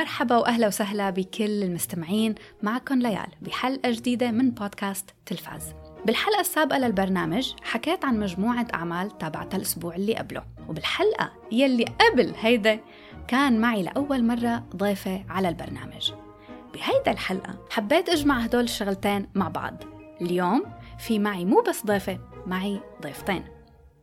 مرحبا وأهلا وسهلا بكل المستمعين معكم ليال بحلقة جديدة من بودكاست تلفاز. بالحلقة السابقة للبرنامج حكيت عن مجموعة أعمال تابعتها الأسبوع اللي قبله وبالحلقة يلي قبل هيدا كان معي لأول مرة ضيفة على البرنامج. بهيدا الحلقة حبيت أجمع هدول الشغلتين مع بعض. اليوم في معي مو بس ضيفة معي ضيفتين.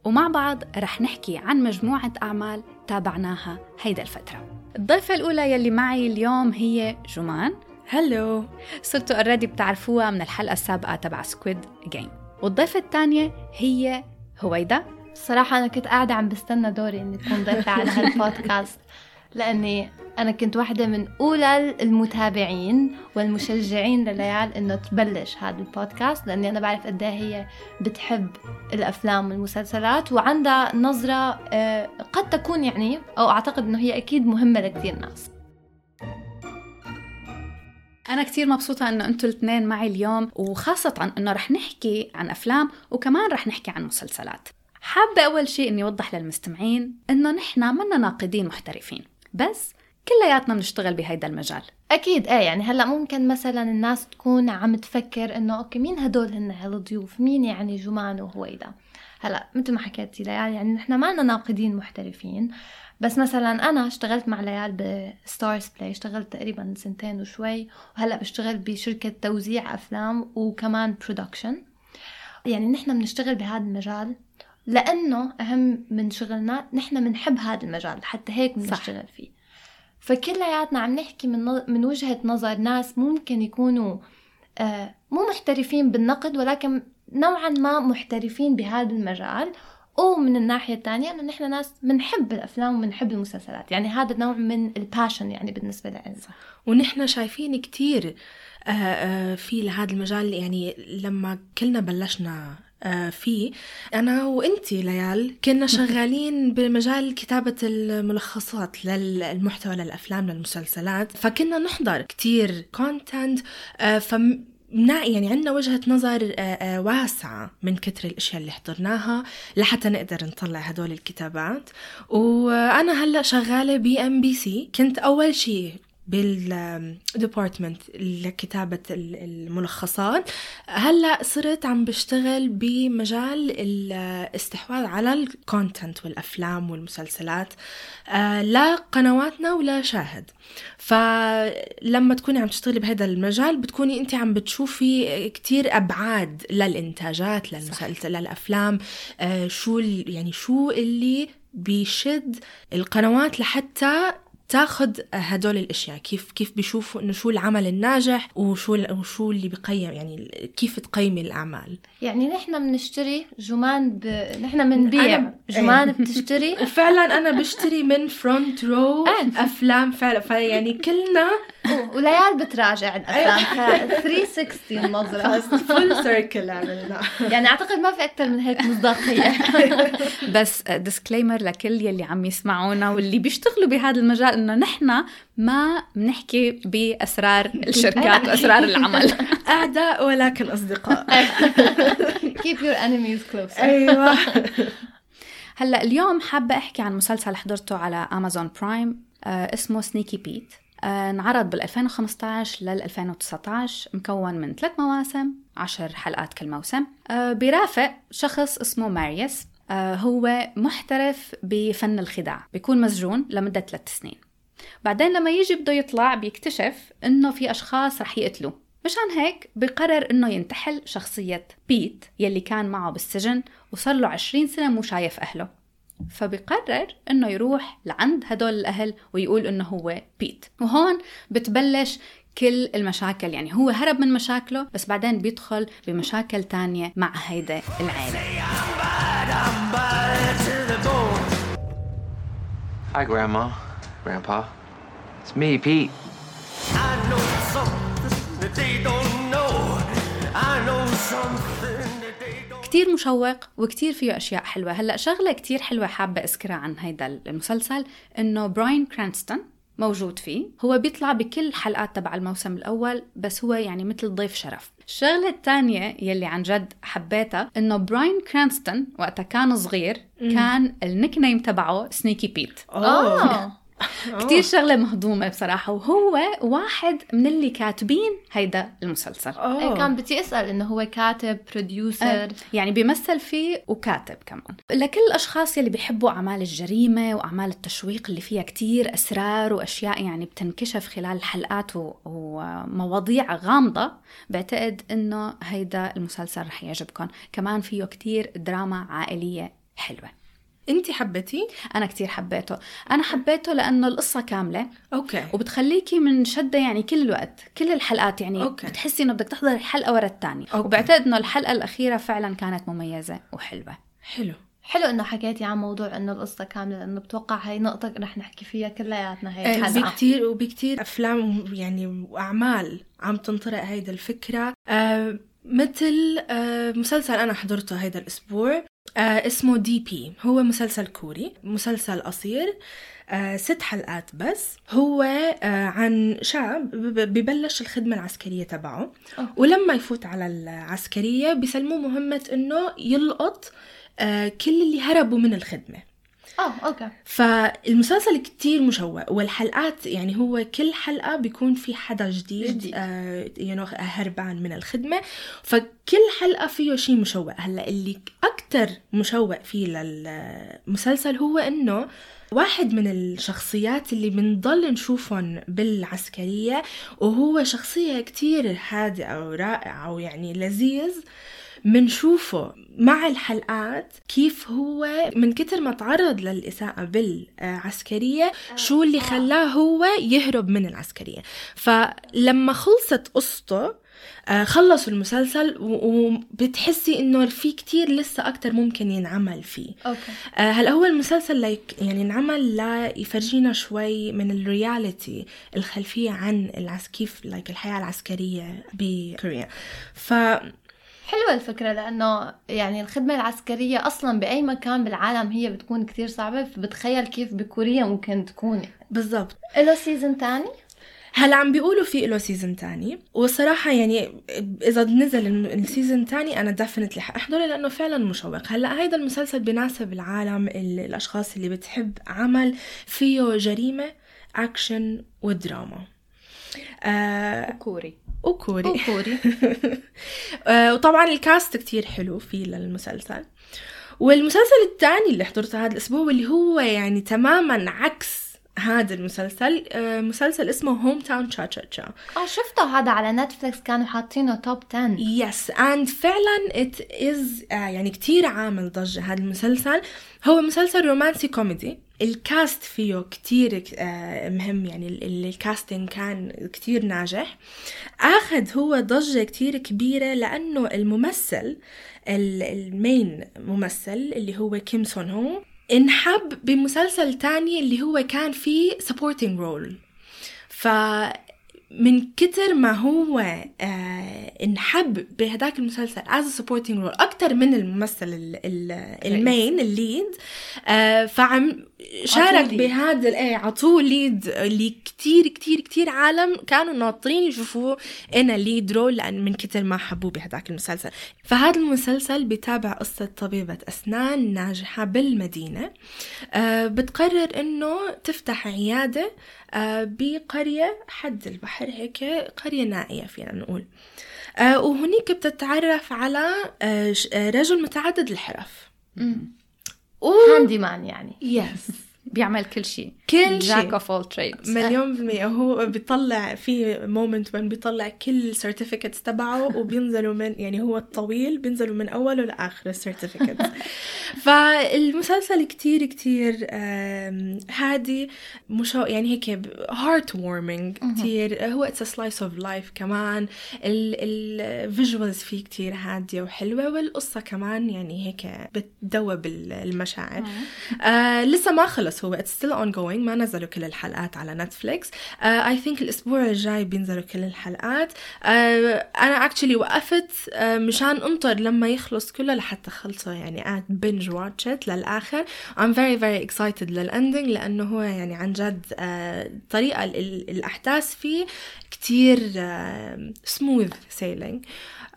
ومع بعض رح نحكي عن مجموعة أعمال تابعناها هيدا الفترة. الضيفة الأولى يلي معي اليوم هي جمان. هلو صرتوا already بتعرفوها من الحلقة السابقة تبع Squid Game والضيفة الثانية هي هويدا. الصراحة أنا كنت قاعدة عم بستنى دوري إني أكون ضيفة على هالبودكاست لأني أنا كنت واحدة من أولى المتابعين والمشجعين لليال إنه تبلش هذا البودكاست لأني أنا بعرف قد إيه هي بتحب الأفلام والمسلسلات وعندها نظرة آه، قد تكون يعني أو أعتقد إنه هي أكيد مهمة لكثير ناس. أنا كتير مبسوطة إنه أنتوا الاثنين معي اليوم وخاصة إنه رح نحكي عن أفلام وكمان رح نحكي عن مسلسلات. حابة أول شيء إني أوضح للمستمعين إنه نحن منا ناقدين محترفين. بس كلياتنا بنشتغل بهيدا المجال. أكيد إيه يعني هلأ ممكن مثلا الناس تكون عم تفكر إنه أوكي مين هدول هن؟ هالضيوف مين يعني جمان وهويدا هلأ مثل ما حكيتي ليال يعني نحن ما لنا ناقدين محترفين. بس مثلا أنا اشتغلت مع ليال ب StarzPlay اشتغلت تقريبا سنتين وشوي وهلأ بشتغل بشركة توزيع أفلام وكمان production يعني نحن بنشتغل بهذا المجال لأنه أهم من شغلنا نحن بنحب هذا المجال حتى هيك بنشتغل فيه. فكلياتنا عم نحكي من من وجهة نظر ناس ممكن يكونوا آه مو محترفين بالنقد ولكن نوعا ما محترفين بهذا المجال. ومن الناحية الثانية إنه نحن ناس بنحب الأفلام وبنحب المسلسلات. يعني هذا نوع من ال passion يعني بالنسبة لنا. ونحن شايفين كتير آه، آه، في لهذا المجال. يعني لما كلنا بلشنا فيه. أنا وإنتي ليال كنا شغالين بمجال كتابة الملخصات للمحتوى للأفلام للمسلسلات. فكنا نحضر كتير content فيعني عندنا وجهة نظر آه، آه، واسعة من كتر الأشياء اللي حضرناها لحتى نقدر نطلع هدول الكتابات. وأنا هلأ شغالة ب MBC. كنت أول شيء بال department لكتابة الملخصات. هلأ صرت عم بشتغل بمجال الاستحواذ على ال content والأفلام والمسلسلات آه، لقنواتنا ولشاهد. فلما تكوني عم تشتغلي بهذا المجال بتكوني انت عم بتشوفي كتير أبعاد للإنتاجات للمسلسل للأفلام آه، شو يعني شو اللي بيشد القنوات لحتى تاخذ هدول الأشياء. كيف كيف بيشوفوا إنه شو العمل الناجح وشو وشو اللي بقيم يعني كيف تقيمي الأعمال؟ يعني نحن بنشتري جمانة ب... نحن بنبيع جمانة بتشتري. وفعلا أنا بشتري من Front Row أفلام فعلا. فيعني كلنا وليال بتراجع الافلام 360 النظرة full circle عملنا يعني أعتقد ما في أكثر من هيك مصداقية. بس disclaimer لكل يلي عم يسمعونا واللي بيشتغلوا بهذا المجال انه نحن ما بنحكي بأسرار الشركات وأسرار العمل. أعداء ولكن أصدقاء. Keep your enemies close أيوه. هلأ اليوم حابة أحكي عن مسلسل حضرته على Amazon Prime آه اسمه Sneaky Pete آه انعرض بال 2015 لل 2019 مكون من ثلاث مواسم عشر حلقات كل موسم. آه بيرافق شخص اسمه ماريس آه هو محترف بفن الخداع. بيكون مسجون لمدة ثلاث سنين. بعدين لما يجي بده يطلع بيكتشف إنه في أشخاص رح يقتلوه. مشان هيك بقرر إنه ينتحل شخصية Pete يلي كان معه بالسجن وصار له 20 سنة مو شايف أهله. فبقرر إنه يروح لعند هدول الأهل ويقول إنه هو بيت. وهون بتبلش كل المشاكل. يعني هو هرب من مشاكله بس بعدين بيدخل بمشاكل تانية مع هيدا العائلة Hi, Grandma, Grandpa. It's me, Pete. I know something that they don't know. I know something that they don't كتير مشوق وكتير فيه أشياء حلوة. هلأ شغلة كتير حلوة حابة أذكرها عن هيدا المسلسل إنه براين كرانستون موجود فيه. هو بيطلع بكل حلقات تبع الموسم الأول بس هو يعني مثل ضيف شرف. الشغلة الثانية يلي عن جد حبيتها إنه براين كرانستون وقتها كان صغير كان ال nickname تبعه Sneaky Pete. آه. كتير شغلة مهضومة بصراحة وهو واحد من اللي كاتبين هيدا المسلسل. إيه كان بدي أسأل إنه هو كاتب producer يعني بيمثل فيه وكاتب كمان. لكل الأشخاص يلي بيحبوا أعمال الجريمة وأعمال التشويق اللي فيها كتير أسرار وأشياء يعني بتنكشف خلال الحلقات و- ومواضيع غامضة بعتقد إنه هيدا المسلسل رح يعجبكم كمان فيه كتير دراما عائلية حلوة. انت حبيتي أنا كتير حبيته. أنا حبيته لأنه القصة كاملة. okay. وبتخليكي منشدة يعني كل الوقت كل الحلقات يعني okay. بتحسي إنه بدك تحضري حلقة ورا الثانية okay. وبعتقد إنه الحلقة الأخيرة فعلا كانت مميزة وحلوة. حلو. حلو إنه حكيتي عن موضوع إنه القصة كاملة لأنه بتوقع هاي نقطة رح نحكي فيها كلياتنا هي آه، الحلقة. بكتير وبكتير. أفلام يعني وأعمال عم تنطرق هيدا الفكرة. آه مثل آه مسلسل أنا حضرته هيدا الأسبوع. آه اسمه دي بي. هو مسلسل كوري مسلسل قصير آه ست حلقات بس. هو آه عن شاب ببلش الخدمة العسكرية تبعه. okay. ولما يفوت على العسكرية بيسلموه مهمة إنه يلقط آه كل اللي هربوا من الخدمة. آه okay. فالمسلسل كتير مشوق والحلقات يعني هو كل حلقة بيكون في حدا جديد, جديد. آه know, هربان من الخدمة. فكل حلقة فيه شيء مشوق. هلأ اللي أكتر مشوق فيه للمسلسل هو إنه واحد من الشخصيات اللي بنضل نشوفهم بالعسكرية وهو شخصية كتير هادئة ورائعة ويعني لذيذ. منشوفه مع الحلقات كيف هو من كتر ما تعرض للإساءة بالعسكرية شو اللي خلاه هو يهرب من العسكرية. فلما خلصت قصته آه، خلصوا المسلسل وبتحسي إنه في كتير لسه أكتر ممكن ينعمل فيه. okay. آه، هلأ هو المسلسل like يعني انعمل ليفرجينا شوي من ال reality الخلفية عن العس كيف like الحياة العسكرية بكوريا. ف حلوة الفكرة لأنه يعني الخدمة العسكرية أصلا بأي مكان بالعالم هي بتكون كتير صعبة فبتخيل كيف بكوريا ممكن تكون. بالضبط. إله season تاني؟ هلا عم بيقولوا في له season تاني والصراحة يعني إذا نزل ال- ال season تاني أنا definitely حأحضره لأنه فعلا مشوق. هلا هيدا المسلسل بيناسب العالم ال- الأشخاص اللي بتحب عمل فيه جريمة أكشن ودراما آه كوري وكوري. وكوري. آه، وطبعا ال cast كتير حلو فيه للمسلسل. والمسلسل الثاني اللي حضرته هذا الأسبوع واللي هو يعني تماما عكس هذا المسلسل آه، مسلسل اسمه هوم تاون تشا تشا تشا آه شفته هذا على نتفلكس كانوا حاطينه top 10 yes and فعلا it is يعني كتير عامل ضجة هذا المسلسل. هو مسلسل رومانسي كوميدي. ال cast فيه كتير آه، مهم يعني ال- ال- ال casting كان كتير ناجح. آخذ هو ضجة كتير كبيرة لأنه الممثل ال- ال main ممثل اللي هو كيم سون هو انحب بمسلسل تاني اللي هو كان فيه supporting role. ف من كتر ما هو آه انحب بهداك المسلسل a supporting role أكتر من الممثل ال- ال- ال main ال lead آه فعم شارك. بهذا الايه عطوه lead اللي كتير كتير كتير عالم كانوا ناطرين يشوفوه أنا lead role لأن من كتر ما حبوه بهداك المسلسل. فهذا المسلسل بتابع قصة طبيبة أسنان ناجحة بالمدينة. آه بتقرر إنه تفتح عيادة آه بقرية حد البحر هيك قرية نائية فينا نقول. آه وهنيك بتتعرف على رجل متعدد الحرف. و... handy man يعني. yes بيعمل كل شيء كل jack شيء of all trades مليون بالمية. هو بيطلع في moment وين بيطلع كل ال certificates تبعه وبينزلوا من يعني هو الطويل بينزلوا من أوله لآخر ال certificates فالمسلسل كتير كتير هادي مش يعني هيك heart warming كتير. هو it's slice of life كمان. ال visuals فيه كتير هادية وحلوة والقصة كمان يعني هيك بتدوب ال- المشاعر. آه لسه ما خلص. هو it's still ongoing ما نزلوا كل الحلقات على نتفليكس I think الأسبوع الجاي بينزلوا كل الحلقات. آه أنا actually وقفت آه مشان انطر لما يخلص كله لحتى خلصه يعني قاعد binge watched للآخر. I'm very very excited لل ending لأنه هو يعني عن جد ال- ال- الأحداث فيه كتير smooth sailing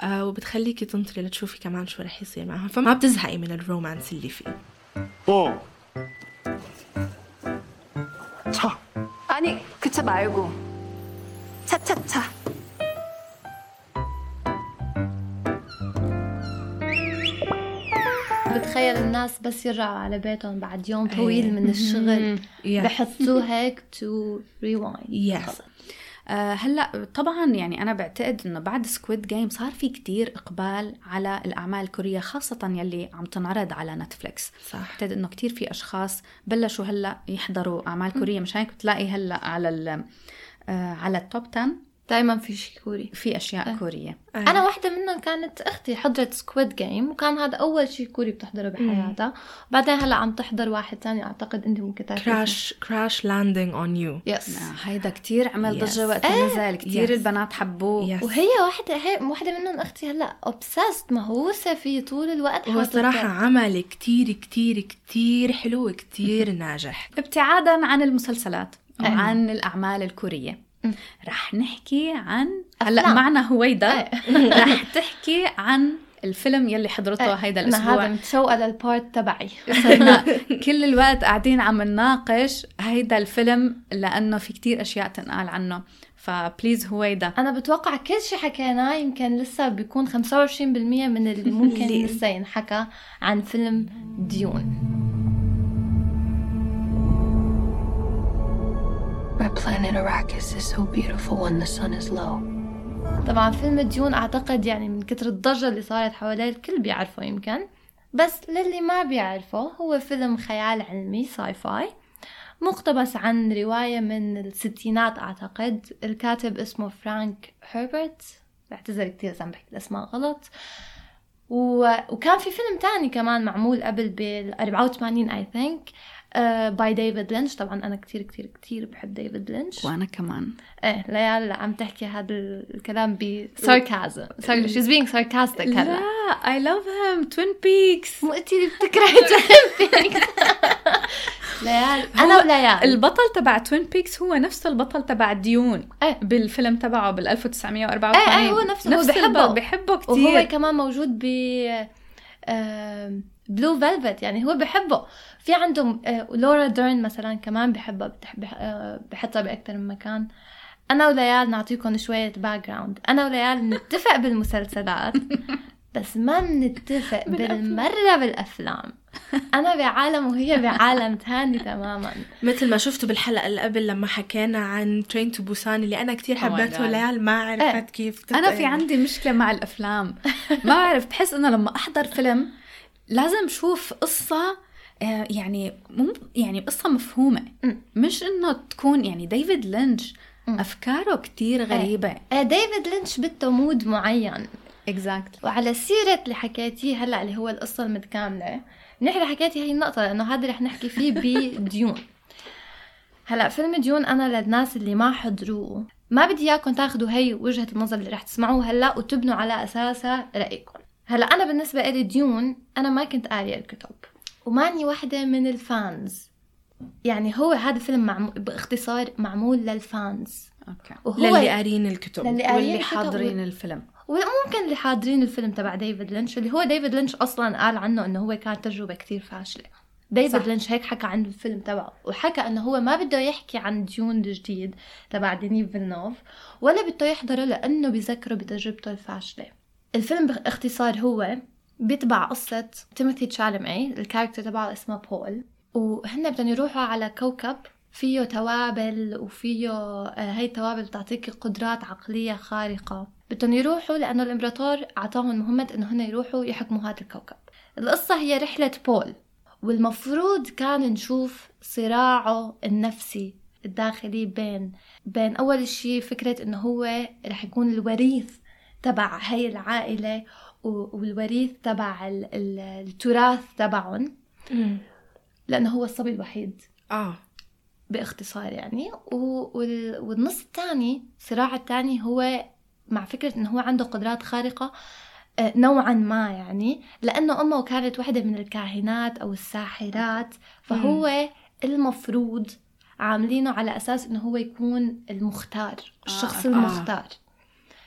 آه وبتخليكي تنطري لتشوفي كمان شو رح يصير معهم. فما بتزهقي من ال romance اللي فيه. 어. 차. 그 차 말고 차차차 بتخيل الناس بس يرجعوا على بيتهم بعد يوم طويل من الشغل Yeah. بحطوه هيك تو ريوايند Yes. آه، هلأ طبعا يعني أنا بعتقد إنه بعد سكويد جيم صار في كتير إقبال على الأعمال الكورية خاصة يلي عم تنعرض على نتفليكس صح. بعتقد إنه كتير في أشخاص بلشوا هلأ يحضروا أعمال كورية. مش هيك؟ بتلاقي هلأ على آه، على ال top 10 دائما في شيء كوري. في أشياء كورية. أنا واحدة منهم كانت أختي حضرت سكويد جيم وكان هذا أول شيء كوري بتحضره بحياتها. بعدين هلا عم تحضر واحد تاني أعتقد أنت ممكن تعرفي كراش كراش لاندنج اون يو يس هيدا كتير عمل Yes. ضجة وقت ما نزل كتير Yes. البنات حبوه. Yes. وهي واحدة هي واحدة منهم أختي هلا obsessed مهووسة فيه طول الوقت. هو كات. عمل كتير كتير كتير حلو وكتير ناجح. ابتعادا عن المسلسلات. وعن الأعمال الكورية. رح نحكي عن هلا. معنا هويدا إيه. رح تحكي عن الفيلم يلي حضرته هيدا أنا هذا الأسبوع متشوقة لل part تبعي. صرنا كل الوقت قاعدين عم نناقش هيدا الفيلم لأنه في كتير أشياء تنقال عنه. ف please هويدا أنا بتوقع كل شيء حكيناه يمكن لسه بيكون 25% من اللي ممكن لسه ينحكى عن فيلم ديون. طبعا فيلم ديون أعتقد يعني من كتر الضجة اللي صارت حواليه الكل بيعرفه يمكن. بس للي ما بيعرفه هو فيلم خيال علمي sci-fi. مقتبس عن رواية من الستينات أعتقد. الكاتب اسمه فرانك هربرت. بعتذر كتير إذا عم بحكي الأسماء غلط. و... وكان في فيلم تاني كمان معمول قبل بال 84 I think by ديفيد لينش طبعا أنا كتير كتير كتير بحب ديفيد لينش وأنا كمان. إيه ليال عم تحكي هذا الكلام ب sarcasm she's being sarcastic هلا. لا I love him Twin Peaks مو قلتي لي بتكرهي Twin Peaks ليال أنا وليال البطل تبع Twin Peaks هو نفسه البطل تبع ديون إيه. بالفيلم تبعه بال 1984 إيه إيه هو نفسه هو نفس بحبه. الب- بحبه وهو كتير. كمان موجود ب Blue Velvet يعني هو بحبه. في عندهم آه، لورا ديرن مثلا كمان بحبها آه، بحطها باكثر من مكان. أنا وليال نعطيكم شوية background أنا وليال نتفق بالمسلسلات بس ما بنتفق بالمرة بالأفلام. أنا بعالم وهي بعالم تاني تماما. مثل ما شفتوا بالحلقة اللي قبل لما حكينا عن Train to Busan اللي أنا كتير حبيته my God. ليال ما عرفت كيف تت- أنا في عندي مشكلة مع الأفلام. ما بعرف بحس إنه لما أحضر فيلم لازم أشوف قصة آه، يعني مو يعني قصة مفهومة. مم. مش إنه تكون يعني ديفيد لينش مم. أفكاره كتير غريبة. آه، ديفيد لينش بده mood معين. exactly وعلى سيرة اللي حكيتيه هلأ اللي هو القصة المتكاملة نحن حكيتي هي النقطة لأنه هذا رح نحكي فيه ب Dune. هلأ فيلم Dune أنا للناس اللي ما حضروه. ما بدي إياكم تاخذوا هي وجهة النظر اللي رح تسمعوها هلأ وتبنوا على أساسها رأيكم. هلأ أنا بالنسبة إلي Dune أنا ما كنت قارية الكتب. وماني واحدة من ال fans. يعني هو هذا فيلم معمول باختصار معمول لل fans. okay. وهو للي قارين الكتب للي واللي حاضرين الفيلم. وممكن اللي حاضرين الفيلم تبع ديفيد لينش اللي هو ديفيد لينش أصلا قال عنه إنه هو كان تجربة كتير فاشلة. ديفيد. لينش هيك حكى عن الفيلم تبعه وحكى إنه هو ما بده يحكي عن Dune الجديد تبع دينيف فيلنوف ولا بده يحضره لأنه بيذكره بتجربته الفاشلة. الفيلم باختصار هو بيتبع قصة تيموثي تشالمي ال character تبعه اسمه بول وهن بدهم يروحوا على كوكب فيه توابل وفيه آه، هاي التوابل بتعطيك قدرات عقلية خارقة. بدهم يروحوا لأنه الإمبراطور أعطاهم مهمة إنه هن يروحوا يحكموا هذا الكوكب. القصة هي رحلة بول والمفروض كان نشوف صراعه النفسي الداخلي بين بين أول شيء فكرة إنه هو رح يكون الوريث تبع هاي العائلة والوريث تبع ال- ال- التراث تبعهم. لأنه هو الصبي الوحيد. آه. باختصار يعني. والنص الثاني الصراع الثاني هو مع فكرة إنه هو عنده قدرات خارقة آه، نوعا ما يعني لأنه أمه كانت واحدة من الكاهنات أو الساحرات فهو المفروض عاملينه على أساس إنه هو يكون المختار الشخص آه. المختار.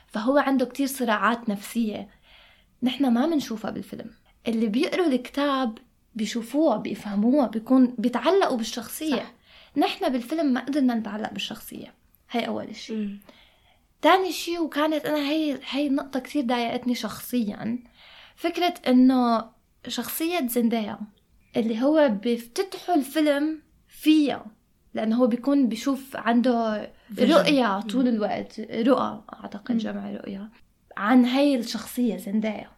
فهو عنده كتير صراعات نفسية. نحن ما بنشوفها بالفيلم. اللي بيقروا الكتاب بيشوفوها بيفهموها بيكون بيتعلقوا بالشخصية. صح. نحن بالفيلم ما قدرنا نتعلق بالشخصية. هي أول شيء. تاني شيء وكانت أنا هي هي النقطة كثير ضايقتني شخصيا. فكرة إنه شخصية زندايا اللي هو بيفتتحوا الفيلم فيها لأنه هو بيكون بيشوف عنده. رؤية طول الوقت. رؤى أعتقد جمع رؤية. عن هي الشخصية زندايا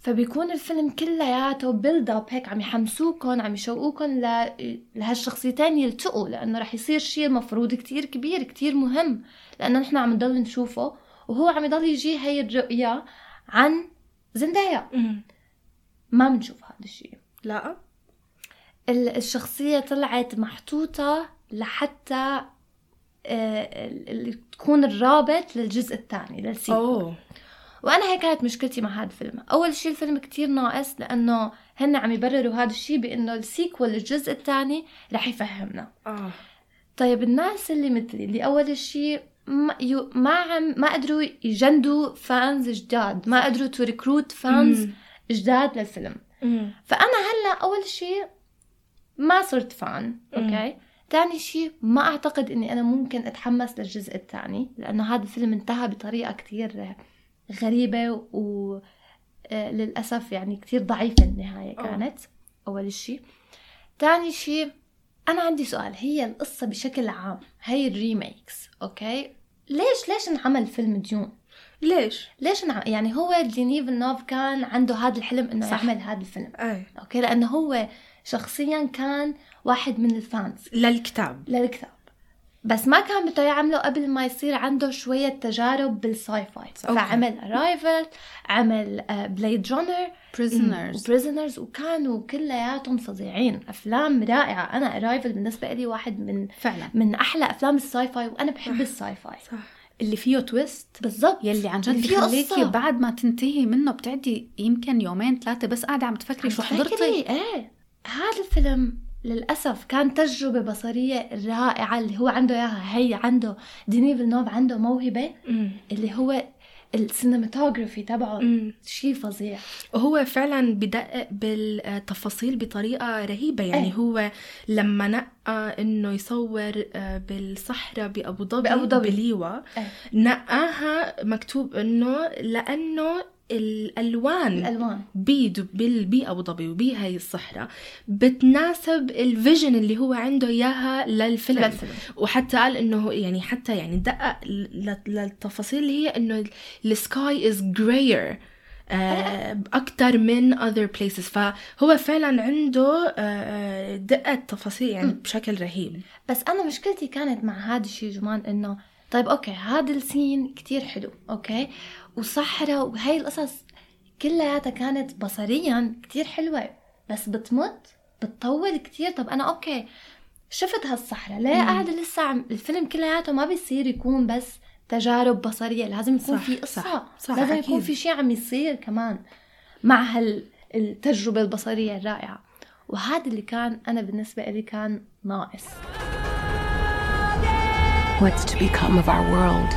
فبيكون الفيلم كلياته بيلد اب هيك عم يحمسوكم عم يشوقوكم ل... لهالشخصيتين يلتقوا لأنه رح يصير شيء المفروض كتير كبير كتير مهم. لأنه نحن عم نضل نشوفه وهو عم يضل يجي هي الرؤية عن زندايا. ما بنشوف هذا الشيء لا. ال- الشخصية طلعت محطوطة لحتى آه، تكون الرابط للجزء الثاني للسيكول. وأنا هيك كانت مشكلتي مع هذا الفيلم. أول شيء الفيلم كتير ناقص لأنه هن عم يبرروا هذا الشيء بإنه السيكول للجزء الثاني رح يفهمنا. آه. طيب الناس اللي مثلي اللي أول شيء ما, يو ما عم ما قدروا يجندوا fans جداد ما قدروا to recruit fans. جداد للفيلم مم. فأنا هلا أول شيء ما صرت fan okay ثاني شيء ما أعتقد إني أنا ممكن أتحمس للجزء الثاني لأنه هذا الفيلم انتهى بطريقة كتير غريبة و آه، للأسف يعني كتير ضعيفة النهاية. كانت أول شيء ثاني شيء أنا عندي سؤال هي القصة بشكل عام هي ال remakes okay؟ ليش ليش انعمل فيلم Dune؟ ليش؟ ليش انع... يعني هو ديني فيلنوف كان عنده هذا الحلم إنه صح. يعمل هذا الفيلم أي. okay؟ لأنه هو شخصيا كان واحد من ال fans. للكتاب. للكتاب. بس ما كان بده يعمله قبل ما يصير عنده شوية تجارب بال sci-fi okay. فعمل Arrival عمل Blade Runner Prisoners. Prisoners وكانوا كلياتهم فظيعين. أفلام رائعة. أنا Arrival بالنسبة لي واحد من فعلا. من أحلى أفلام ال sci-fi وأنا بحب ال sci-fi صح. اللي فيه twist بالضبط. يلي عن جد بخليكي. بعد ما تنتهي منه بتعدي يمكن يومين ثلاثة بس قاعدة عم تفكري شو حضرتي. إيه. هذا الفيلم للأسف كان تجربة بصرية رائعة اللي هو عنده إياها هي عنده ديني فيلنوف عنده موهبة. اللي هو ال cinematography تبعه. شيء فظيع وهو فعلا بدقق بالتفاصيل بطريقة رهيبة يعني إيه. هو لما نقى إنه يصور آه، بالصحراء بأبو ظبي بأبو ظبي. بليوة إيه. نقاها مكتوب إنه لأنه الألوان. الألوان. بيد بال- بأبو ظبي وبهاي الصحراء. بتناسب ال vision اللي هو عنده إياها للفيلم. للفيلم. وحتى قال إنه يعني حتى يعني دقق للتفاصيل اللي هي إنه ال sky is grayer أكثر من other places. فهو فعلا عنده آه، آه، دقة تفاصيل يعني بشكل رهيب. بس أنا مشكلتي كانت مع هذا الشيء جمان إنه طيب okay هذا ال scene كتير حلو okay؟ وصحراء وهي القصص كلياتها كانت بصريا كتير حلوة بس بتمط بتطول كتير. طب أنا okay شفت هالصحراء ليه قاعدة لسه عم الفيلم كلياته ما بيصير يكون بس تجارب بصرية لازم يكون صح، في قصة صح، صح، لازم يكون أكيد. في شيء عم يصير كمان مع هالتجربة البصرية الرائعة. وهذا اللي كان أنا بالنسبة لي كان ناقص. What's to become of our world?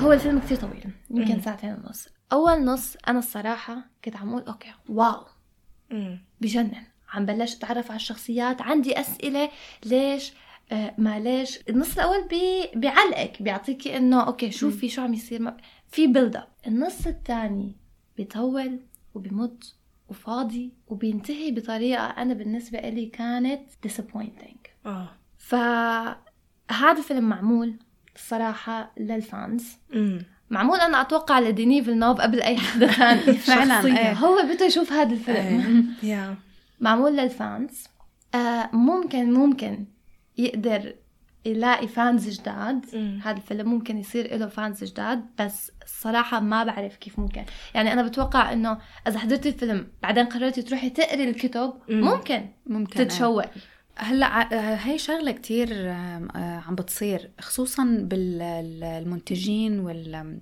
هو الفيلم كتير طويل يمكن ساعتين ونص. أول نص أنا الصراحة كنت عم أقول okay wow. بجنن. عم بلش أتعرف على الشخصيات عندي أسئلة ليش آه ما ليش. النص الأول بي بيعلقك بيعطيكي إنه okay شوفي شو عم يصير ما في build up النص الثاني بيطول وبيمد وفاضي وبينتهي بطريقة أنا بالنسبة لي كانت disappointing آه فهذا فيلم معمول الصراحه لل fans أمم. معمول أنا أتوقع لديني فيلنوف قبل أي حدا ثاني فعلاً،. إيه. هو بده يشوف هذا الفيلم. يا معمول لل fans آه ممكن ممكن يقدر يلاقي fans جداد. هذا الفيلم ممكن يصير له fans جداد بس الصراحة ما بعرف كيف ممكن يعني أنا بتوقع إنه إذا حضرتي الفيلم بعدين قررتي تروحي تقري الكتب مم. ممكن ممكن إيه. تتشوقي هلأ ع- آه، هي شغلة كتير آه، عم بتصير خصوصا بالمنتجين وال آه،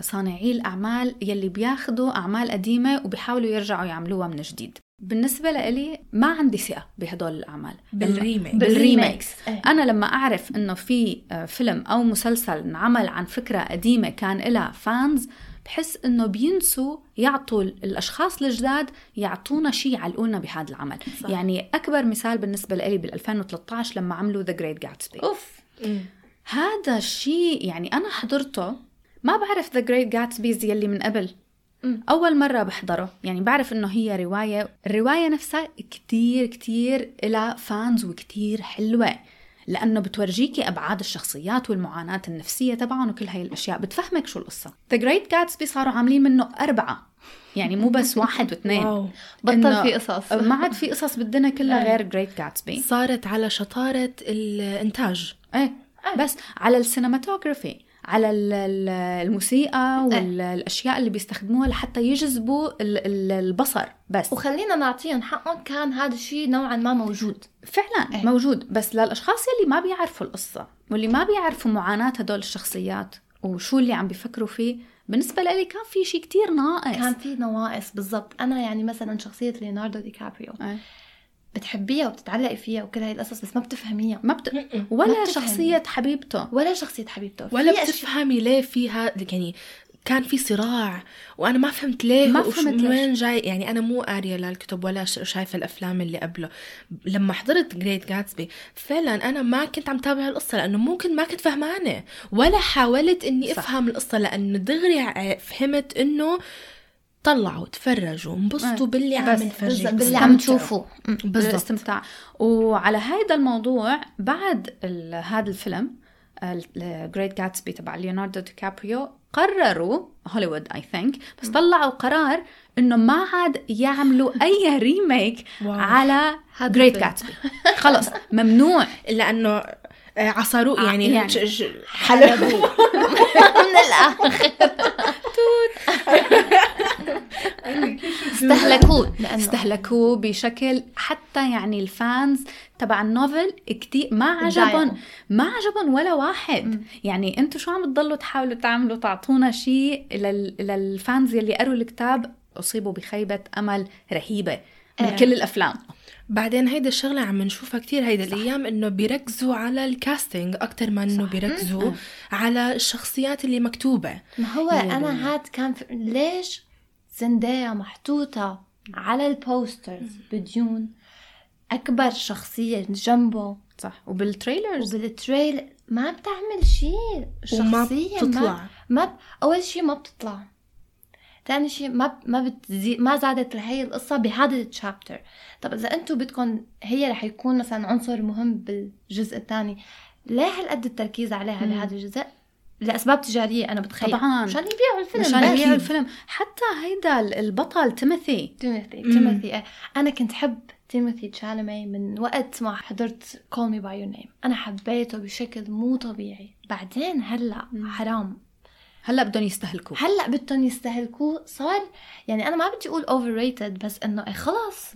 صانعي الأعمال يلي بياخدوا أعمال قديمة وبيحاولوا يرجعوا يعملوها من جديد. بالنسبة لإلي ما عندي ثقة بهدول الأعمال. بال remake. بال remakes. إيه. أنا لما أعرف إنه في آه، فيلم أو مسلسل انعمل عن فكرة قديمة كان إلها fans بحس إنه بينسوا يعطوا الأشخاص الجداد يعطونا شيء يعلقونا بهذا العمل. صح. يعني أكبر مثال بالنسبة لي بال 2013 لما عملوا The Great Gatsby أوف. هذا الشيء يعني أنا حضرته ما بعرف ذا Great Gatsby's يلي من قبل. أول مرة بحضره. يعني بعرف إنه هي رواية. الرواية نفسها كتير كتير إلها fans وكتير حلوة. لأنه بتورجيكي أبعاد الشخصيات والمعاناة النفسية تبعهم وكل هاي الأشياء. بتفهمك شو القصة. The Great Gatsby صاروا عاملين منه أربعة. يعني مو بس واحد واثنين. واو. بطل في قصص. ما عاد في قصص بالدنيا كلها غير Great Gatsby. صارت على شطارة الإنتاج. إيه. بس على ال cinematography على ال- ال- الموسيقى والأشياء اللي بيستخدموها لحتى يجذبوا ال- ال- البصر بس. وخلينا نعطيهم حقهم كان هذا الشيء نوعا ما موجود. فعلا إيه. موجود بس للأشخاص اللي ما بيعرفوا القصة واللي ما بيعرفوا معاناة هدول الشخصيات وشو اللي عم بيفكروا فيه بالنسبة لي كان في شيء كتير ناقص. كان في نواقص بالضبط. أنا يعني مثلا شخصية ليوناردو دي كابريو. إيه. بتحبيها وبتتعلقي فيها وكل هاي القصص بس ما بتفهميها. ما بت... ما ولا بتفهمي. شخصية حبيبته. ولا شخصية حبيبته. ولا بتفهمي ليه فيها يعني كان في صراع وأنا ما فهمت ليه ما وش- فهمت من ليش. وين جاي. يعني أنا مو قارية للكتب ولا ش- شايفة الأفلام اللي قبله. لما حضرت جريت جاتسبي فعلا أنا ما كنت عم تابع القصة لأنه ممكن ما كنت فهمانة. ولا حاولت إني صح. أفهم القصة لأنه دغري فهمت إنه طلعوا تفرجوا انبسطوا إيه. باللي عم نفرجيكم باللي عم استمتعوا. تشوفوا بالضبط الاستمتاع وعلى هذا الموضوع بعد هذا الفيلم Great Gatsby تبع ليوناردو دي كابريو قرروا هوليوود I think بس طلعوا قرار إنه ما عاد يعملوا أي remake واو. على Great. Gatsby خلص ممنوع لأنه آه، عصروه آه، يعني, يعني. حلبوا من الآخر استهلكوه لأنه استهلكوه بشكل حتى يعني ال fans تبع ال novel كتير ما. عجبهم ما عجبهم ولا واحد يعني أنتم شو عم تضلوا تحاولوا تعملوا تعطونا شيء لل... لل fans يلي قروا الكتاب اصيبوا بخيبة أمل رهيبة من إيه. كل الأفلام بعدين هيدا الشغلة عم نشوفها كتير هيدا الأيام إنه بيركزوا على ال casting أكتر ما إنه بيركزوا على الشخصيات اللي مكتوبة ما هو بالمية. أنا هاد كان. ليش زندايا محطوطة على ال posters بديون أكبر شخصية جنبه. صح. وبال trailers. وبال trailer ما بتعمل شيء وما الشخصية بتطلع. ما, ما ب... أول شيء ما بتطلع. ثاني شيء ما ب... ما بتزي... ما زادت هي القصة بهذا ال chapter طب إذا أنتم بدكم هي رح يكون مثلا عنصر مهم بالجزء الثاني ليه هالقد التركيز عليها بهذا الجزء؟ لأسباب تجارية أنا بتخيل. طبعاً. مشان يبيعوا الفيلم مشان. يبيعوا الفيلم. حتى هيدا البطل تيموثي. تيموثي تيموثي. أنا كنت حب تيموثي تشالمي من وقت ما حضرت Call Me by Your Name أنا حبيته بشكل مو طبيعي. بعدين هلأ حرام. هلأ بدهم يستهلكوا هلأ بدهم يستهلكوه. صار يعني أنا ما بدي أقول overrated بس إنه إيه خلص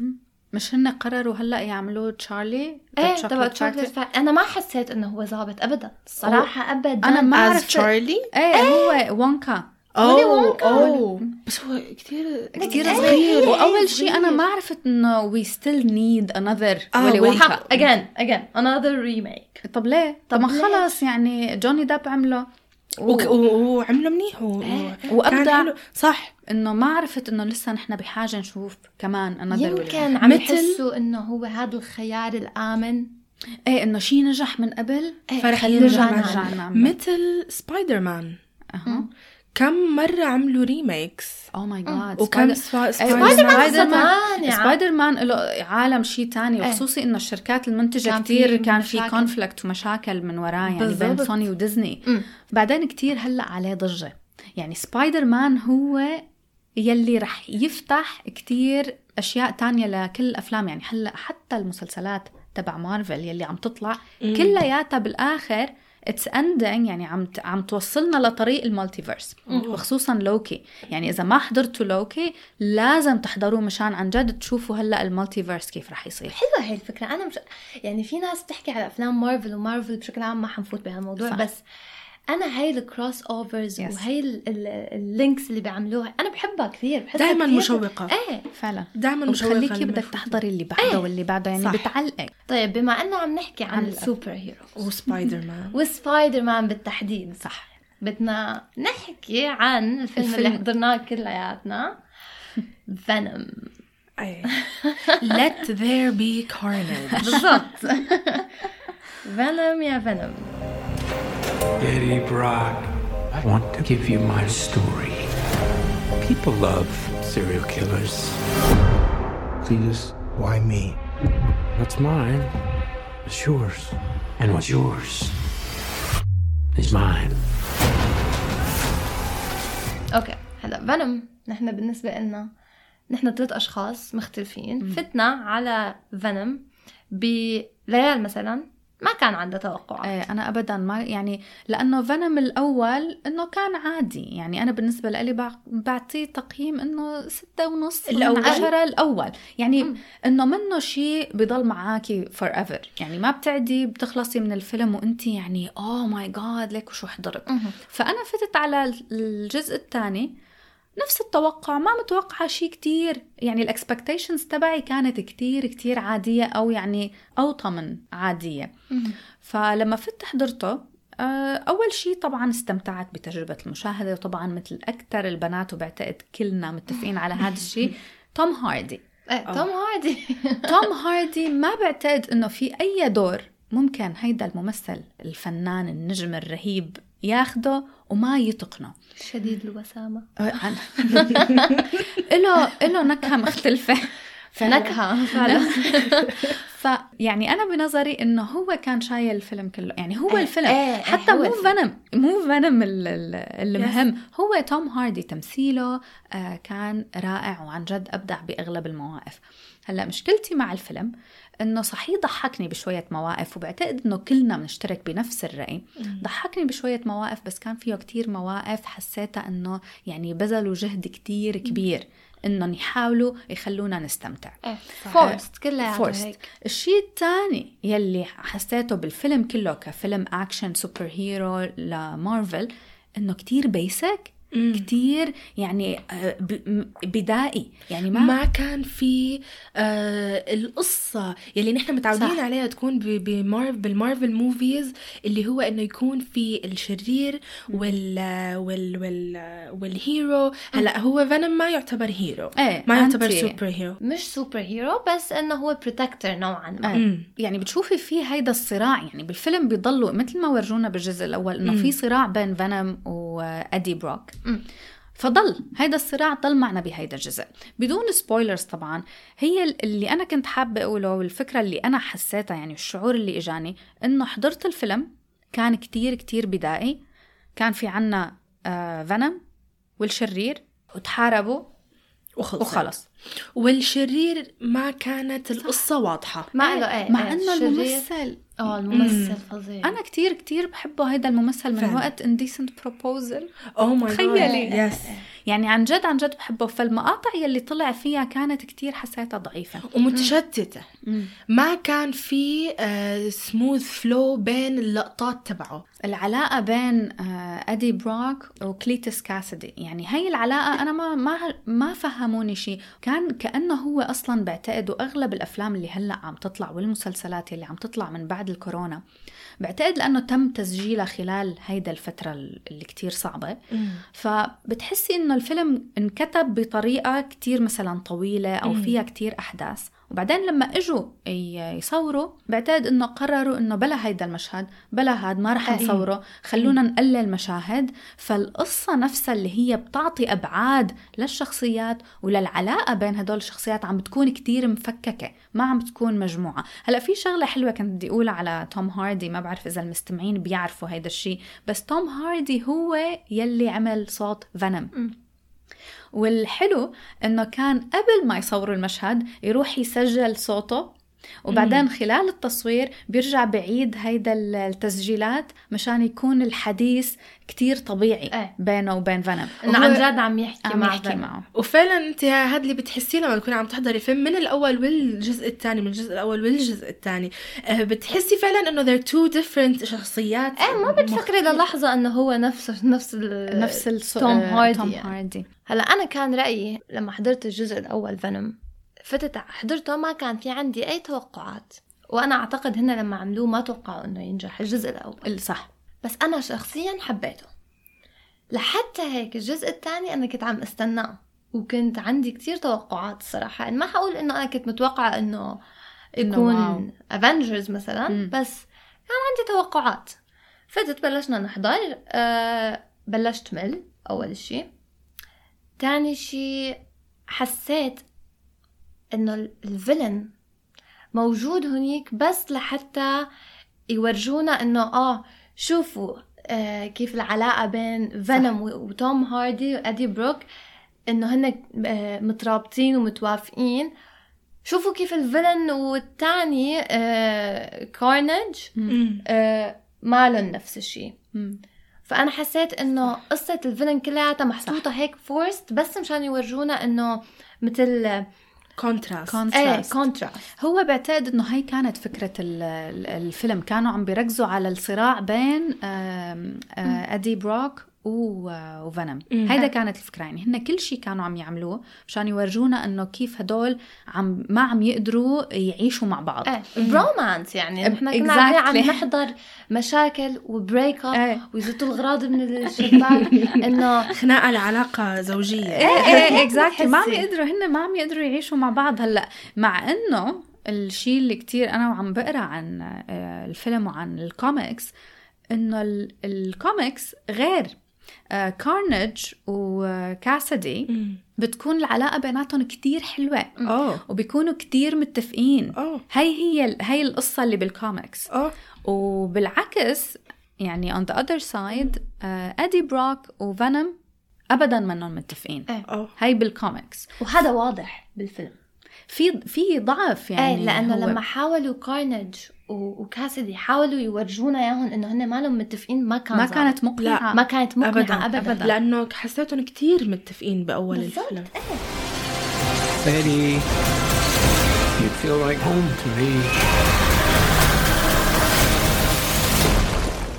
مش هن قرروا هلأ يعملوا تشارلي إيه تبع؟ فا- أنا ما حسيت إنه هو ظابط ابدا الصراحه ابدا أنا ما از عرفت. تشارلي إيه هو وونكا ولي أوه وونكا. أوه بس هو كتير كتير إيه، صغير وأول شيء أنا. ما عرفت إنه وي ستيل نيد انذر ولي وي. وونكا اجين اجين انذر ريميك طب ليه؟ طب طب ما؟ خلص يعني جوني ديب عمله وك- و- وعمله منيح و- إيه. و- وأبدع. كان حلو. صح إنه ما عرفت إنه لسه نحن بحاجة نشوف كمان انذر يمكن عم مثل- يحسوا إنه هو هذا الخيار الآمن إيه إنه شيء نجح من قبل إيه، فرح خلينا يرجع نرجع نرجع نعمل. مثل سبايدر مان أها كم مرة عملوا remakes oh my God وكم سبا- سبايدر مان سبايدر مان ثاني عم- سبايدر مان له عالم شيء تاني إيه. وخصوصي إنه الشركات المنتجة كان كتير في كان في. conflict ومشاكل من وراه يعني بين بالضبط. سوني وديزني. بعدين كتير هلأ عليه ضجة. يعني سبايدر مان هو يلي رح يفتح كتير أشياء تانية لكل الأفلام. يعني هلأ حتى المسلسلات تبع مارفل يلي عم تطلع كلياتها بالآخر it's ending يعني عم عم توصلنا لطريق ال multiverse وخصوصا لوكي. يعني إذا ما حضرتوا لوكي لازم تحضروه مشان عن جد تشوفوا هلأ ال multiverse كيف رح يصير. حلوة هي الفكرة. أنا مش يعني في ناس بتحكي على أفلام مارفل ومارفل بشكل عام ما حنفوت بهالموضوع. بس أنا هاي ال crossovers Yes. ال- ال links اللي بيعملوها أنا بحبها كثير بحسها دائما مشوقة. إيه. فعلا. دائما مشوقة وبخليكي لما بدك. تحضري اللي بعده واللي بعده يعني صح. بتعلقك. طيب بما أنه عم نحكي عن ال superhero وسبايدر مان وسبايدر مان بالتحديد. صح. بدنا نحكي عن الفيلم, الفيلم. اللي حضرناه كلياتنا فينوم أي. Let there be carnage. بالضبط. فينوم يا فينوم Eddie Brock, I want to give you my story. People love serial killers. Cletus, why me? What's mine is yours. And what's yours is mine. اوكي هلا فينوم نحن بالنسبه لنا نحن ثلاث اشخاص مختلفين فتنا على فينوم بليال مثلا ما كان عنده توقعات. إيه أنا ابدا ما يعني لأنه فينوم الأول إنه كان عادي. يعني أنا بالنسبة لي بعطيه تقييم إنه ستة ونص الأول. من عشرة الأول. يعني إنه منه شيء بضل معاكي forever يعني ما بتعدي بتخلصي من الفيلم وأنت يعني oh my God like وشو حضرت فأنا فتت على الجزء الثاني نفس التوقع ما متوقعة شيء كتير. يعني ال expectations تبعي كانت كتير كتير عادية أو يعني أوطى من عادية. فلما فت حضرته آه، أول شيء طبعا استمتعت بتجربة المشاهدة وطبعا مثل أكثر البنات وبعتقد كلنا متفقين على هذا الشيء توم هاردي. إيه، توم هاردي. توم هاردي ما بعتقد إنه في أي دور ممكن هيدا الممثل الفنان النجم الرهيب ياخده وما يتقنه. شديد الوسامة. له له نكهة مختلفة. نكهة فعلا. فيعني أنا بنظري إنه هو كان شايل الفيلم كله. يعني هو الفيلم. إيه حتى مو فنم مو فنم المهم هو توم هاردي تمثيله آه، كان رائع وعن جد أبدع بأغلب المواقف. هلأ مشكلتي مع الفيلم إنه صحيح ضحكني بشوية مواقف وبعتقد إنه كلنا بنشترك بنفس الرأي. ضحكني بشوية مواقف بس كان فيه كتير مواقف حسيتها إنه يعني بذلوا جهد كتير كبير إنهم يحاولوا يخلونا نستمتع. forced كلها forced الشيء الثاني يلي حسيته بالفيلم كله كفيلم action superhero ل Marvel إنه كتير basic كتير يعني آه، بدائي. يعني ما ما كان في آه القصة يلي نحن متعودين صح. عليها تكون بمارف بال Marvel movies اللي هو إنه يكون في الشرير وال وال وال وال hero. هلأ هو فينوم ما يعتبر hero. إيه ما يعتبر superhero مش superhero بس إنه هو protector نوعا ما. إيه. يعني بتشوفي في هيدا الصراع يعني بالفيلم بيضلوا مثل ما ورجونا بالجزء الأول إنه في صراع بين فينوم وادي بروك فضل هيدا الصراع ضل معنا بهيدا الجزء. بدون spoilers طبعا هي اللي أنا كنت حابة أقوله والفكرة اللي أنا حسيتها يعني الشعور اللي إجاني إنه حضرت الفيلم كان كتير كتير بدائي. كان في عنا آه فينوم والشرير وتحاربوا وخلص وخلص. والشرير ما كانت القصة واضحة. ما له إيه مع إنه الممثل آه الممثل فظيع. أنا كتير كتير بحبه هيدا الممثل من فعلا. وقت Indecent Proposal oh my تخيلي. yes يعني عن جد عن جد بحبه. فالمقاطع يلي طلع فيها كانت كتير حسيتها ضعيفة. ومتشتتة ما كان في آه سموث فلو بين اللقطات تبعه. العلاقة بين آه ادي بروك وكليتس كاسدي يعني هي العلاقة أنا ما ما ما فهموني شيء كان كأنه هو أصلا بعتقد وأغلب الأفلام اللي هلأ عم تطلع والمسلسلات اللي عم تطلع من بعد الكورونا بعتقد لأنه تم تسجيلها خلال هيدا الفترة اللي كتير صعبة. فبتحسي إنه الفيلم انكتب بطريقة كتير مثلا طويلة أو فيها كتير أحداث. وبعدين لما إجوا يصوروا بعتقد إنه قرروا إنه بلا هيدا المشهد بلا هاد ما رح نصوره خلونا نقلل مشاهد فالقصة نفسها اللي هي بتعطي أبعاد للشخصيات وللعلاقة بين هدول الشخصيات عم بتكون كتير مفككة ما عم بتكون مجموعة. هلأ في شغلة حلوة كنت بدي اقولها على توم هاردي ما بعرف إذا المستمعين بيعرفوا هيدا الشيء بس توم هاردي هو يلي عمل صوت فينوم والحلو إنه كان قبل ما يصوروا المشهد يروح يسجل صوته وبعدين خلال التصوير بيرجع بعيد هيدا التسجيلات مشان يكون الحديث كتير طبيعي إيه. بينه وبين فنم إنه عن جد عم يحكي عم مع يحكي معه وفعلا أنت هذا اللي بتحسيه لما تكوني عم تحضري فيلم من الأول والجزء الثاني من الجزء الأول والجزء الثاني أه بتحسي فعلا إنه they're two different شخصيات إيه ما بتفكري للحظه إنه هو نفس نفس ال نفس. توم هاردي, توم. هاردي. هلأ أنا كان رأيي لما حضرت الجزء الأول فينوم فتت حضرته ما كان في عندي أي توقعات. وأنا أعتقد هن لما عملوه ما توقعوا إنه ينجح الجزء الأول. صح. بس أنا شخصيا حبيته. لحتى هيك الجزء الثاني أنا كنت عم استناه. وكنت عندي كتير توقعات الصراحة يعني ما حقول إنه أنا كنت متوقعة إنه إنه. يكون افنجرز مثلا مم. بس كان عندي توقعات. فتت بلشنا نحضر. أه بلشت مل أول اشي تاني شي حسيت إنه ال- ال villain موجود هنيك بس لحتى يورجونا إنه آه شوفوا آه كيف العلاقة بين فينوم و- وتوم هاردي وادي بروك إنه هن آه مترابطين ومتوافقين. شوفوا كيف ال villain والتاني آه كارنيج. آه مالن نفس الشيء. فأنا حسيت إنه قصة ال villain كلياتها محطوطة هيك forced بس مشان يورجونا إنه مثل contrast إيه contrast contrast هو بعتقد إنه هي كانت فكرة ال- ال- الفيلم. كانوا عم بيركزوا على الصراع بين آه، ادي بروك و- وفينوم. هيدا كانت الفكرة يعني. هن كل شيء كانوا عم يعملوه مشان يورجونا إنه كيف هدول عم ما عم يقدروا يعيشوا مع بعض. إيه bromance يعني. نحن كنا Exactly. عم نحضر مشاكل و break up إيه ويزتوا الغراض من الشباك. إنه خناقة لعلاقة زوجية. إيه إيه exactly ما عم. يقدروا هن ما عم يقدروا يعيشوا مع بعض هلأ. مع إنه الشيء اللي كتير أنا وعم بقرأ عن آه، الفيلم وعن الكوميكس إنه ال- الكوميكس غير كارنيج وكاسدي مم. بتكون العلاقة بيناتهم كتير حلوة. أوه. وبيكونوا كتير متفقين. أوه. هي هي ال- هي القصة اللي بالكوميكس وبالعكس يعني on the other side آه، ادي بروك وفينوم ابدا منهم متفقين. أوه. هاي بالكوميكس وهذا واضح بالفيلم. في في ضعف يعني إيه لأنه هو- لما حاولوا كارنيج و- وكاسدي حاولوا يورجونا إياهم إنه هن ما لهم متفقين ما كان ما. كانت مقنعة ما كانت مقنعة ابدا ابدا, ابدا لأنه حسيتهم كتير متفقين بأول الفيلم Betty, you feel like home to me.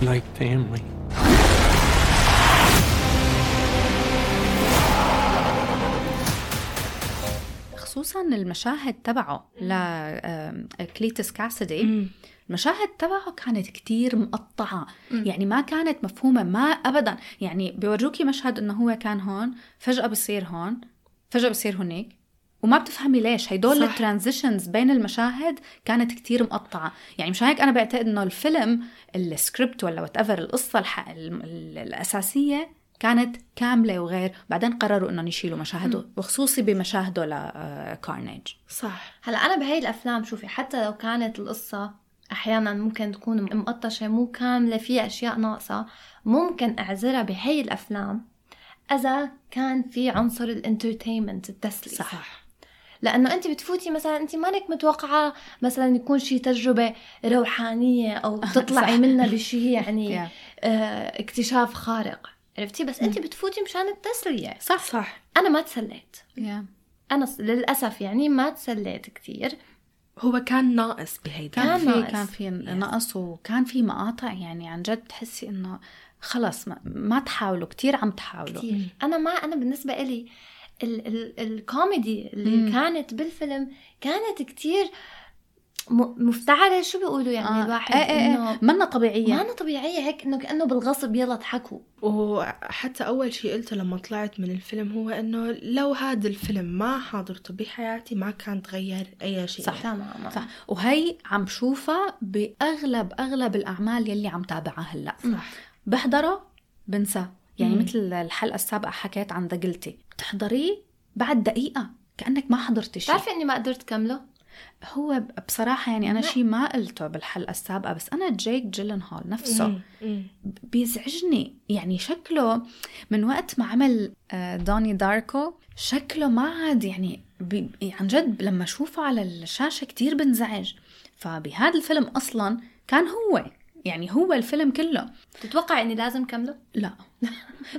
Like family. خصوصا المشاهد تبعه لكليتس كاسدي. المشاهد تبعه كانت كتير مقطعة. يعني ما كانت مفهومة ما أبدا. يعني بيورجوكي مشهد إنه هو كان هون فجأة بصير هون فجأة بصير هناك وما بتفهمي ليش. هيدول صح. ال transitions بين المشاهد كانت كتير مقطعة. يعني مشان هيك أنا بعتقد إنه الفيلم السكريبت ولا what القصة الأساسية كانت كاملة وغير. بعدين قرروا إنهم يشيلوا مشاهد وخصوصي بمشاهده لكارنيج صح. هلا أنا بهي الأفلام شوفي حتى لو كانت القصة أحيانا ممكن تكون مقطشة مو كاملة فيها أشياء ناقصة ممكن أعذرها بهي الأفلام إذا كان في عنصر الإنترتينمنت التسليه صح. لأنه أنت بتفوتي مثلا أنت مانك متوقعة مثلا يكون شي تجربة روحانية أو تطلعي منها بشيء يعني. آه اكتشاف خارق. عرفتي؟ بس انت بتفوتي مشان التسلية. صح. صح. أنا ما تسليت. yeah. أنا للأسف يعني ما تسليت كتير. هو كان ناقص بهيدا. كان كان في ناقص. كان في نقص وكان في مقاطع يعني عن جد تحسي إنه خلص ما, ما تحاولوا كتير عم تحاولوا. كتير. أنا ما أنا بالنسبة إلي ال ال الكوميدي اللي مم. كانت بالفيلم كانت كتير م- مفتعلة شو بيقولوا يعني آه. الواحد إيه إيه إنه إيه منا طبيعية. ما أنا طبيعية هيك إنه كأنه بالغصب يلا اضحكوا. وحتى أول شيء قلته لما طلعت من الفيلم هو إنه لو هذا الفيلم ما حاضرته بحياتي ما كان تغير أي شيء. صح. تماما. صح. وهي عم شوفها بأغلب أغلب الأعمال يلي عم تابعها هلأ. صح. بحضره بنسى. يعني مم. مثل الحلقة السابقة حكيت عن The Guilty بتحضريه بعد دقيقة كأنك ما حضرتي شيء. بتعرفي إني ما قدرت كمله؟ هو بصراحة يعني أنا لا. شيء ما قلته بالحلقة السابقة بس أنا جيك جيلنهول نفسه. بيزعجني يعني شكله من وقت ما عمل آه، دوني داركو شكله ما عاد يعني عن جد لما أشوفه على الشاشة كتير بنزعج فبهذا الفيلم أصلا كان هو يعني هو الفيلم كله. تتوقع إني لازم كمله لا.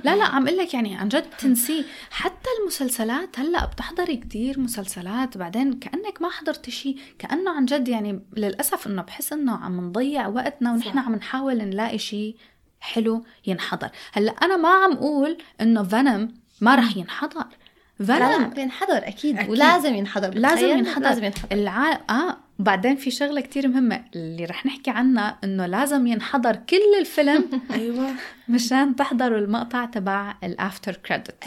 لا لا عم أقول لك يعني عن جد بتنسيه. حتى المسلسلات هلأ بتحضري كتير مسلسلات بعدين كأنك ما حضرتي شيء كأنه عن جد يعني للأسف إنه بحس إنه عم نضيع وقتنا ونحن. عم نحاول نلاقي شيء حلو ينحضر. هلأ أنا ما عم أقول إنه فنم ما رح ينحضر. لا لا فنم بينحضر أكيد, أكيد. ولازم ينحضر لازم؟ ينحضر. لازم ينحضر. الع... آه. وبعدين في شغلة كتير مهمة اللي رح نحكي عنها إنه لازم ينحضر كل الفيلم أيوه. مشان تحضروا المقطع تبع ال after credit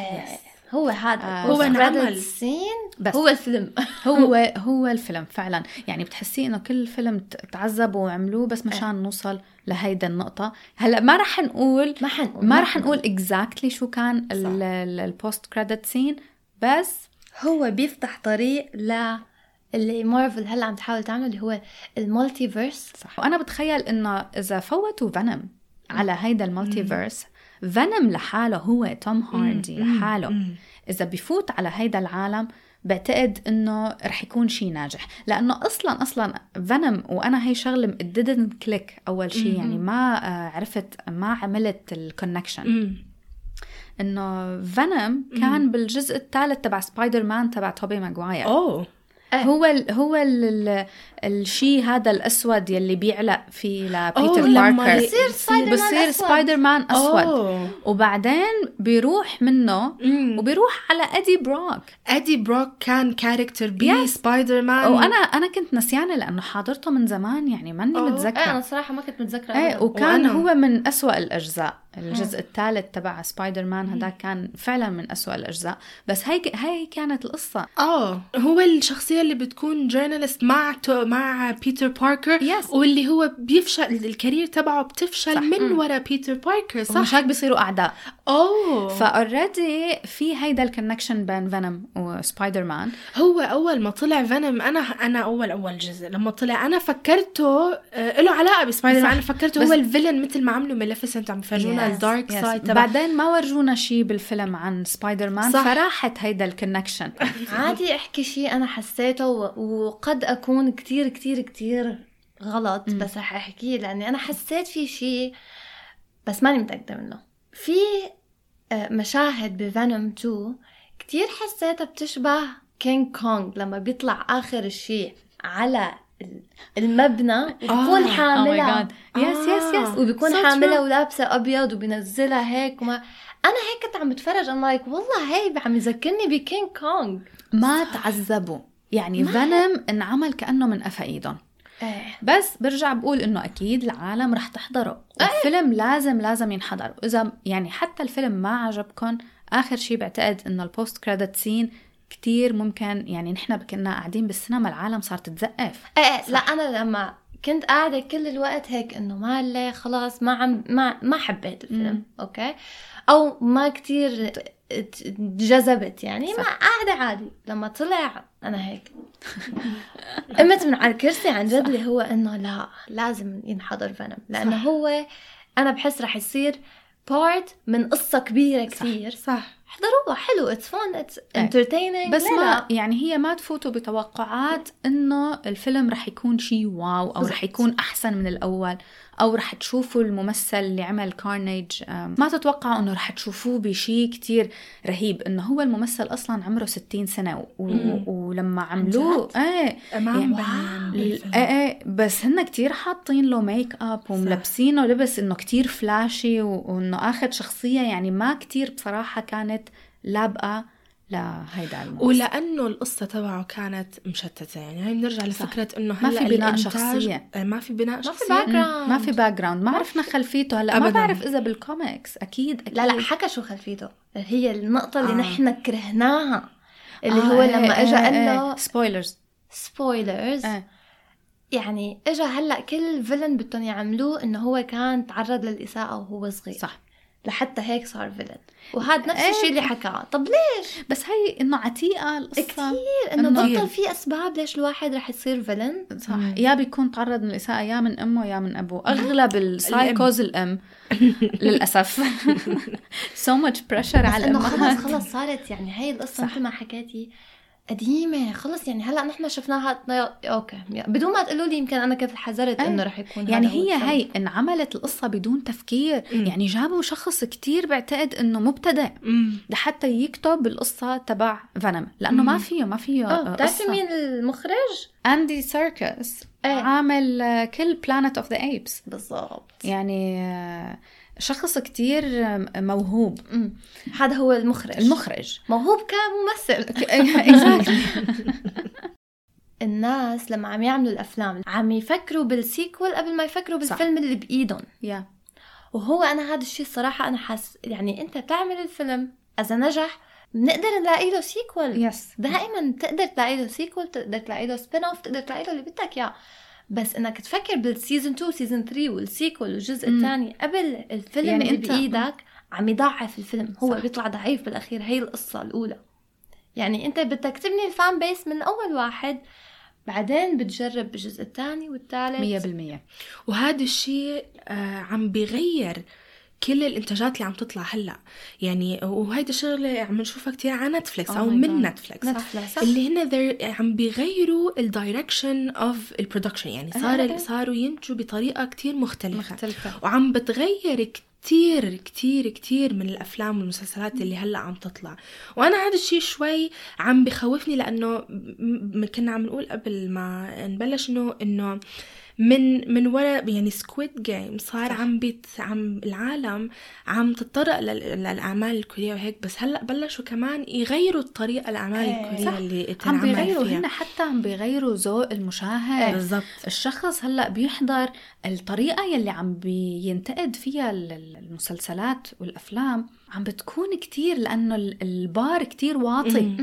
هو هذا آه، هو انعمل. ال scene بس. هو الفيلم. هو هو الفيلم فعلا. يعني بتحسيه إنه كل فيلم تعذبوا وعملوه بس مشان نوصل لهيدا النقطة. هلأ ما رح نقول ما حنقول ما رح نقول exactly شو كان ال post credit scene بس هو بيفتح طريق ل اللي مارفل هلأ عم تحاول تعمله اللي هو ال multiverse صح. وأنا بتخيل إنه إذا فوتوا فينوم على هيدا ال multiverse فينوم لحاله هو توم هاردي لحاله. إذا بفوت على هيدا العالم بعتقد إنه رح يكون شيء ناجح. لأنه أصلا أصلا فينوم وأنا هي شغلة didn't click أول شيء يعني ما آه، عرفت ما عملت ال connection. إنه فينوم كان بالجزء الثالث تبع سبايدر مان تبع توبي ماجواير أوه. هو ال هو ال ال الشيء هذا الأسود يلي بيعلق فيه لبيتر باركر بصير سبايدر مان بصير أسود. سبايدر مان أسود أوه. وبعدين بيروح منه. وبيروح على ادي بروك ادي بروك كان character Yes. بي سبايدر مان وأنا أنا كنت نسيانة لأنه حاضرته من زمان يعني ماني أوه. إيه أنا متذكره صراحة ما كنت متذكرة إيه. وكان وأنا. هو من أسوأ الأجزاء الجزء الثالث تبع سبايدر مان هذا كان فعلا من أسوأ الأجزاء بس هي هي كانت القصة آه هو الشخصية اللي بتكون journalist مع مع بيتر باركر Yes. واللي هو بيفشل ال career تبعه بتفشل صح. من ورا بيتر باركر صح صح هيك بيصيروا أعداء أوه ف already في هيدا ال connection بين فينوم وسبايدر مان هو أول ما طلع فينوم أنا أنا أول أول جزء لما طلع أنا فكرته آه له علاقة بسبايدر. مان أنا فكرته هو ال villain مثل ما عملوا ميليفيسنت عم يفرجونا Yes, ال dark yes. side بعدين ما ورجونا شيء بالفيلم عن سبايدر مان صح. فراحت هيدا ال connection عادي احكي شيء أنا حسيته و- وقد أكون كتير كتير كتير غلط بس رح احكيه لأني أنا حسيت في شيء بس ماني متأكدة منه. في آه، مشاهد بفينوم 2 كتير حسيتها بتشبه كينج كونغ لما بيطلع آخر الشيء على ال- المبنى وبكون حاملها yes yes yes وبيكون So حاملها. ولابسة أبيض وبينزلها هيك وما أنا هيك كنت عم بتفرج. أنا like والله هي عم يذكرني بكينج كونغ ما تعذبوا. يعني فينوم انعمل كأنه من قفا ايدهم. إيه. بس برجع بقول إنه أكيد العالم رح تحضره. الفيلم لازم لازم ينحضر. وإذا يعني حتى الفيلم ما عجبكم آخر شيء بعتقد إنه ال post credit scene كتير ممكن يعني نحن كنا قاعدين بالسينما العالم صارت تزقف. إيه لا أنا لما كنت قاعدة كل الوقت هيك إنه ما لي خلاص ما عم ما ما حبيت الفيلم مم. أوكي؟ أو ما كتير جذبت يعني ما قاعدة عادي. لما طلع أنا هيك. قمت من على الكرسي عن جد اللي هو إنه لا لازم ينحضر فيلم لأنه صح. هو أنا بحس رح يصير part من قصة كبيرة كثير. صح. احضروها حلو. اتس فون اتس انترتيننج بس ما يعني هي ما تفوتوا بتوقعات إنه الفيلم رح يكون شيء wow أو رح يكون أحسن من الأول. أو رح تشوفوا الممثل اللي عمل كارنيج ما تتوقعوا إنه رح تشوفوه بشيء كتير رهيب إنه هو الممثل أصلا عمره 60 سنة و... و... ولما عملوه إيه. ما يعني-. إيه إيه. بس هن كتير حاطين له make up وملبسينه لبس إنه كتير flashy و- وإنه اخذ شخصية يعني ما كتير بصراحة كانت لابقة لهيدا الممثل ولأنه القصة تبعه كانت مشتتة يعني هاي بنرجع لفكرة إنه ما هلأ في بناء الإنتاج- شخصية. آه، ما في بناء ما في شخصية. back ما في background ما عرفنا خلفيته هلأ ما. بعرف إذا بالكوميكس أكيد أكيد لا لا حكى شو خلفيته. هي النقطة اللي آه. نحن كرهناها. اللي آه، هو إيه، لما اجى إيه، قال إيه. له سبويلرز سبويلرز إيه. يعني اجى هلأ كل villain بدهم يعملوه إنه هو كان تعرض للإساءة وهو صغير. صح. لحتى هيك صار villain وهذا نفس إيه. الشيء اللي حكاه. طب ليش؟ بس هي إنه عتيقه القصة كثير إنه بطل في أسباب ليش الواحد رح يصير villain صح. يا بيكون تعرض الإساءة يا من أمه يا من أبوه. أغلب السايكوز للأسف. So much pressure بس على إنه خلص خلص صارت يعني هي القصة صح. مثل ما حكيتي. قديمة خلص يعني هلأ نحن شفناها okay بدون ما تقولوا لي يمكن أنا كنت حذرت. إنه رح يكون يعني هي. هي انعملت القصة بدون تفكير مم. يعني جابوا شخص كتير بعتقد إنه مبتدئ مم. لحتى يكتب القصة تبع فينوم لأنه ما فيه ما فيه آه بتعرفي مين المخرج؟ أندي سيركس إيه. عامل كل Planet of the Apes بالضبط يعني آه، شخص كتير موهوب. هذا هو المخرج. المخرج. موهوب كممثل. الناس لما عم يعملوا الأفلام عم يفكروا بال sequel قبل ما يفكروا بالفيلم اللي بإيدهم. يا وهو أنا هذا الشيء الصراحة أنا حاس يعني أنت بتعمل الفيلم اذا نجح بنقدر نلاقي له sequel yes دائما تقدر تلاقي له sequel تقدر تلاقي له spin off تقدر تلاقي له اللي بدك إياه. بس إنك تفكر بال season 2 season 3 وال sequel والجزء. الثاني قبل الفيلم يعني أنت- بإيدك عم يضعف الفيلم. هو صح. بيطلع ضعيف بالأخير. هي القصة الأولى. يعني أنت بدك تبني ال fan base من أول واحد بعدين بتجرب بالجزء الثاني والثالث مية بالمية. وهذا الشيء آه، عم بيغير كل الإنتاجات اللي عم تطلع هلأ. يعني وهيدي الشغله عم نشوفها كتير على نتفليكس Oh أو من God. نتفليكس نتفليكس اللي هن عم بيغيروا ال direction of ال production يعني صار صاروا ينتجوا بطريقة كتير مختلفة. مختلفة. وعم بتغير كتير كتير كتير من الأفلام والمسلسلات اللي هلأ عم تطلع. وأنا هذا الشيء شوي عم بخوفني م- كنا عم نقول قبل ما نبلش إنه إنه من من وراء يعني سكويد جيم صار عم بيت عم العالم عم تتطرق لل- للأعمال الكورية. وهيك بس هلأ بلشوا كمان يغيروا الطريقة الاعمال إيه، الكورية. اللي عم بيغيروا. هن حتى عم بيغيروا ذوق المشاهد. بالضبط. الشخص هلأ بيحضر الطريقة يلي عم بينتقد فيها ال- ال- المسلسلات والأفلام. عم بتكون كتير لأنه ال- البار كتير واطي.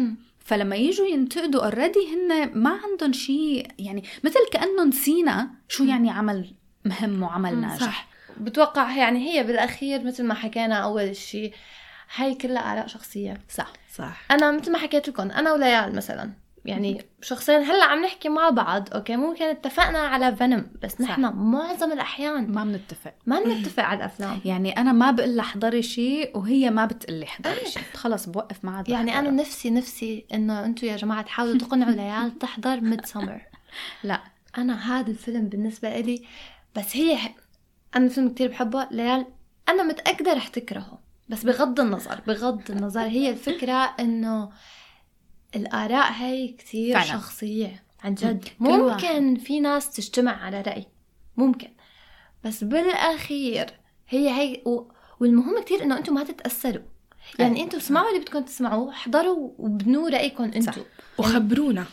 فلما يجوا ينتقدوا already هن ما عندهم شيء يعني مثل كأنه نسينا شو يعني عمل مهم وعمل ناجح صح. بتوقع يعني هي بالأخير مثل ما حكينا أول شيء هاي كلها آراء شخصية. صح صح. أنا مثل ما حكيت لكم أنا وليال مثلا. يعني شخصيا هلأ عم نحكي مع بعض أوكي ممكن اتفقنا على فينوم بس نحن معظم الأحيان ما بنتفق. ما بنتفق على الأفلام. يعني أنا ما بقول لها احضري شيء وهي ما بتقلي احضري شيء خلص بوقف معها يعني أنا نفسي نفسي إنه أنتم يا جماعة تحاولوا تقنعوا ليال تحضر ميد سمر لا. أنا هذا الفيلم بالنسبة لي بس هي أنا الفيلم كتير بحبه ليال أنا متأكدة رح تكرهه بس بغض النظر بغض النظر هي الفكرة إنه الآراء هي كتير فعلاً. شخصية عن جد. ممكن في ناس تجتمع على رأي. ممكن. بس بالأخير هي هي و... والمهم كتير إنه أنتم ما تتأثروا. يعني. أنتم اسمعوا اللي بدكم تسمعوه احضروا وبنوا رأيكم أنتم. وخبرونا.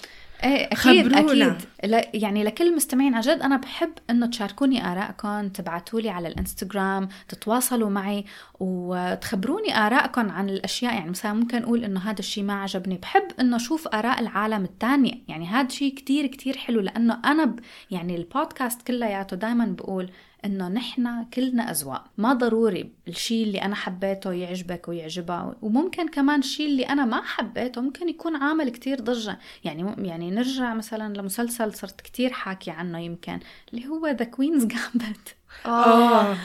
إيه أكيد خبرونا. أكيد. لا يعني لكل المستمعين عن جد أنا بحب إنه تشاركوني آرائكم تبعتوا لي على الإنستغرام تتواصلوا معي وتخبروني آرائكم عن الأشياء. يعني مثلا ممكن أقول إنه هذا الشيء ما عجبني. بحب إنه أشوف آراء العالم الثانية يعني هذا شيء كتير كتير حلو لأنه أنا ب يعني البودكاست كلياته دائما بقول إنه نحن كلنا أذواق. ما ضروري الشيء اللي أنا حبيته يعجبك ويعجبها. وممكن كمان الشيء اللي أنا ما حبيته ممكن يكون عامل كتير ضجة. يعني يعني نرجع مثلا لمسلسل صرت كتير حاكي عنه يمكن اللي هو The Queen's Gambit آه.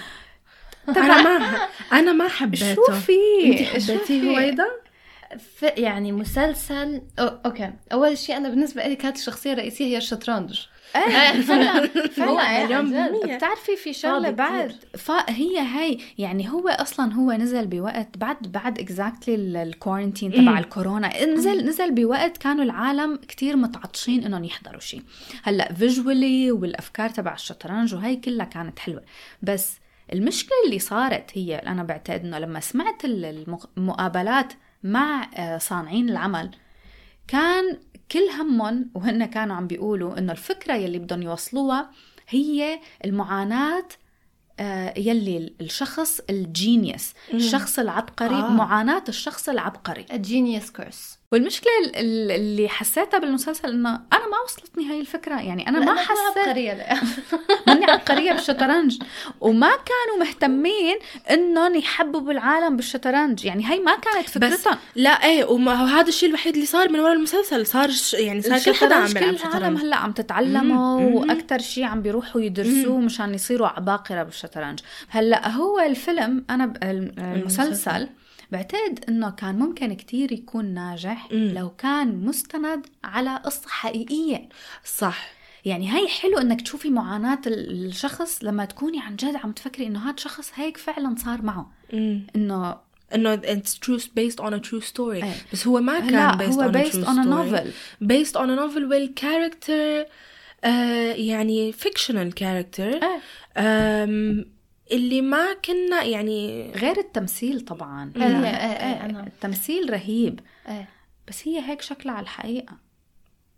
أنا ما أنا ما حبيته. شو في حبيتيه؟ هويدا؟ ف- يعني مسلسل أو أوكي. أول شيء أنا بالنسبة لي كانت الشخصية الرئيسية هي الشطرنج إيه فعلا هو فعلا اليوم. مية. بتعرفي في شغلة بعد فهي هي يعني هو أصلا هو نزل بوقت بعد بعد exactly ال quarantine تبع. الكورونا نزل نزل بوقت كانوا العالم كتير متعطشين إنهم يحضروا شيء هلأ visually والأفكار تبع الشطرنج وهي كلها كانت حلوة بس المشكلة اللي صارت هي أنا بعتقد إنه لما سمعت المق- المقابلات مع آه، صانعين العمل كان كل همهم وهن كانوا عم بيقولوا إنه الفكرة يلي بدهم يوصلوها هي المعاناة آه، يلي الشخص الجينيوس الشخص العبقري آه. آه. معاناة الشخص العبقري الجينيوس كورس ال- اللي حسيتها بالمسلسل إنه أنا ما وصلتني هاي الفكرة. يعني أنا ما حسيت عبقرية لا. ماني عبقرية بالشطرنج. وما كانوا مهتمين إنهم يحببوا العالم بالشطرنج. يعني هاي ما كانت فكرتهم لا إيه وما هو هذا الشيء الوحيد اللي صار من وراء المسلسل. صار. يعني صار كل حدا عم بيلعب كل العالم شطرنج هلأ عم مم. وأكثر شيء عم بيروحوا يدرسوه مشان يصيروا عباقرة بالشطرنج. هلأ هو الفيلم أنا المسلسل بعتقد إنه كان ممكن كتير يكون ناجح مم. لو كان مستند على قصة حقيقية صح يعني هي حلو إنك تشوفي معاناة ال- الشخص لما تكوني عن جد عم تفكري إنه هذا شخص هيك فعلا صار معه. إنه إنه it's true based on a true story إيه. بس هو ما كان based هو on a story. novel based on a novel وال character يعني fictional character إيه. آم اللي ما كنا يعني غير التمثيل طبعا إيه، يعني إيه، إيه، أنا. التمثيل رهيب إيه. بس هي هيك شكلها على الحقيقة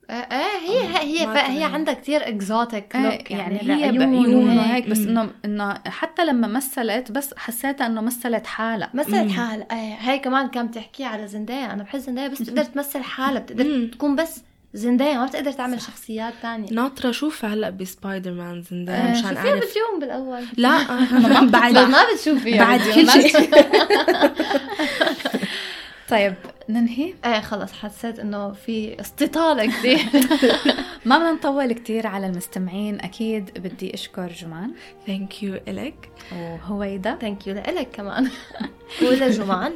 إيه هي هي هي, هي. عندها كتير exotic إيه، يعني هي بعيون وهيك بس انه انه حتى لما مثلت بس حسيتها إنه مثلت حالها مثلت حال إيه هي كمان كانت تحكي على زندايا أنا بحس زندايا بس بتقدر تمثل حالها بتقدر. تكون بس زندايا ما بتقدر تعمل شخصيات تانية. ناطرة اشوفها هلأ بسبايدر مان زندايا آه، مشان شوفيها أعرف. باليوم بالأول. لا بعد. بس ما بتشوفيها بعد. كل شيء. طيب ننهي؟ إيه خلص حسيت إنه في استطالة كثير. ما بدنا نطول كتير على المستمعين أكيد بدي أشكر جمان thank you إلك. وهويدا thank you لك كمان. ولجمال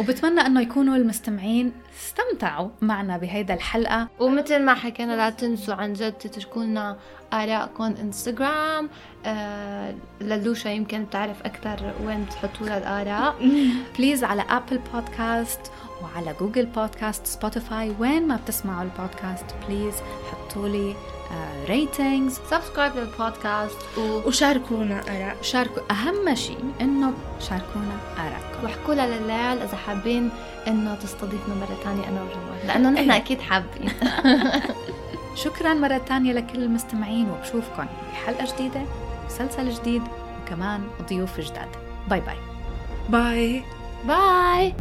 وبتمنى إنه يكونوا المستمعين استمتعوا معنا بهيدا الحلقة. ومثل ما حكينا لا تنسوا عن جد تتركوا لنا آرائكم انستغرام آه للوشا يمكن بتعرف أكثر وين بتحطوا لها الآراء. please على Apple Podcast وعلى Google Podcast Spotify وين ما بتسمعوا البودكاست please حطوا لي ratings subscribe للبودكاست و... وشاركونا آراء شاركوا أهم شيء إنه شاركونا ارائكم واحكوا لها لليال إذا حابين إنه تستضيفنا مرة تانية أنا وجمال. لأنه نحن أكيد حابين. شكرا مرة تانية لكل المستمعين وبشوفكم بحلقة جديدة مسلسل جديد وكمان ضيوف جداد. bye bye bye bye